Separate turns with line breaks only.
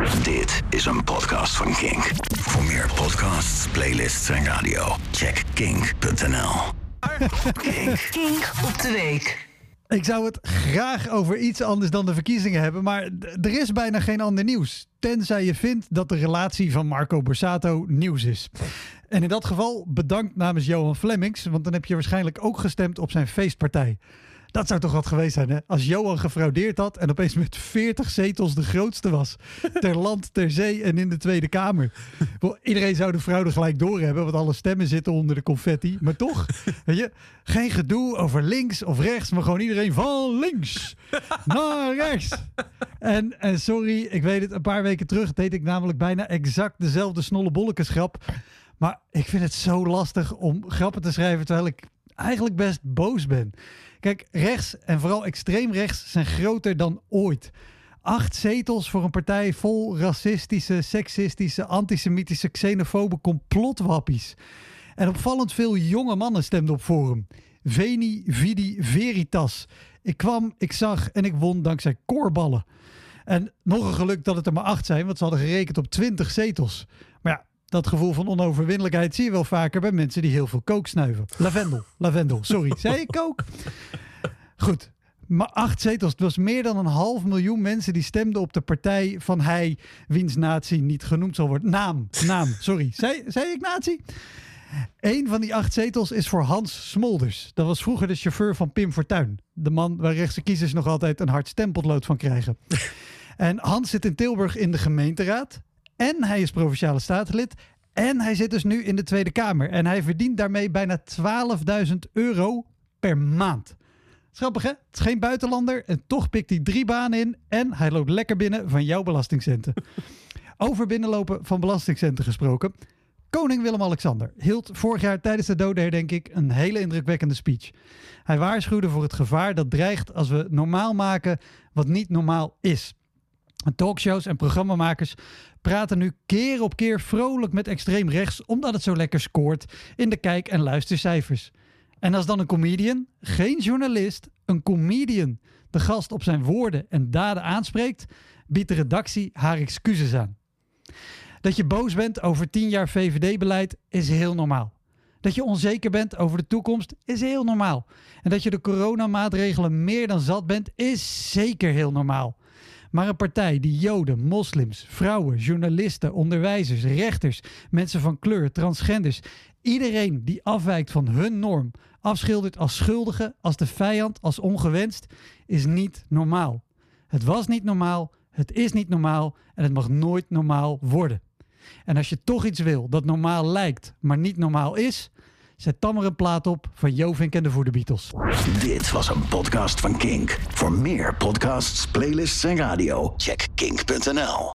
Dit is een podcast van Kink. Voor meer podcasts, playlists en radio, check kink.nl. Kink.
Kink op de week.
Ik zou het graag over iets anders dan de verkiezingen hebben, maar er is bijna geen ander nieuws. Tenzij je vindt dat de relatie van Marco Borsato nieuws is. En in dat geval bedankt namens Johan Flemings, want dan heb je waarschijnlijk ook gestemd op zijn feestpartij. Dat zou toch wat geweest zijn, hè? Als Johan gefraudeerd had en opeens met 40 zetels de grootste was. Ter land, ter zee en in de Tweede Kamer. Iedereen zou de fraude gelijk doorhebben, want alle stemmen zitten onder de confetti. Maar toch, weet je, geen gedoe over links of rechts, maar gewoon iedereen van links naar rechts. En, en sorry, ik weet het, een paar weken terug deed ik namelijk bijna exact dezelfde snollebollekesgrap. Maar ik vind het zo lastig om grappen te schrijven terwijl ik eigenlijk best boos ben. Kijk, rechts en vooral extreem rechts zijn groter dan ooit. Acht zetels voor een partij vol racistische, seksistische, antisemitische, xenofobe complotwappies. En opvallend veel jonge mannen stemden op Forum. Veni, Vidi, Veritas. Ik kwam, ik zag en ik won dankzij koorballen. En nog een geluk dat het er maar acht zijn, want ze hadden gerekend op 20 zetels. Dat gevoel van onoverwinnelijkheid zie je wel vaker bij mensen die heel veel kook snuiven. Lavendel, lavendel, sorry. Zei ik kook? Goed. Maar acht zetels. Het was meer dan een half miljoen mensen die stemden op de partij van hij, wiens natie niet genoemd zal worden. Naam, naam, sorry. Zei, zei ik nazi? Eén van die acht zetels is voor Hans Smolders. Dat was vroeger de chauffeur van Pim Fortuyn. De man waar rechtse kiezers nog altijd een hard stempellood van krijgen. En Hans zit in Tilburg in de gemeenteraad. En hij is provinciale staatslid. En hij zit dus nu in de Tweede Kamer. En hij verdient daarmee bijna 12.000 euro per maand. Schappig hè? Het is geen buitenlander. En toch pikt hij drie banen in. En hij loopt lekker binnen van jouw belastingcenten. Over binnenlopen van belastingcenten gesproken. Koning Willem-Alexander hield vorig jaar tijdens de dodenherdenking een hele indrukwekkende speech. Hij waarschuwde voor het gevaar dat dreigt als we normaal maken wat niet normaal is. Talkshows en programmamakers praten nu keer op keer vrolijk met extreem rechts omdat het zo lekker scoort in de kijk- en luistercijfers. En als dan een comedian, geen journalist, een comedian, de gast op zijn woorden en daden aanspreekt, biedt de redactie haar excuses aan. Dat je boos bent over 10 jaar VVD-beleid is heel normaal. Dat je onzeker bent over de toekomst is heel normaal. En dat je de coronamaatregelen meer dan zat bent is zeker heel normaal. Maar een partij die Joden, moslims, vrouwen, journalisten, onderwijzers, rechters, mensen van kleur, transgenders, iedereen die afwijkt van hun norm, afschildert als schuldige, als de vijand, als ongewenst, is niet normaal. Het was niet normaal, het is niet normaal en het mag nooit normaal worden. En als je toch iets wil dat normaal lijkt, maar niet normaal is, zet dan maar een plaat op van Jovink en de Voerde Beatles.
Dit was een podcast van Kink. Voor meer podcasts, playlists en radio, check kink.nl.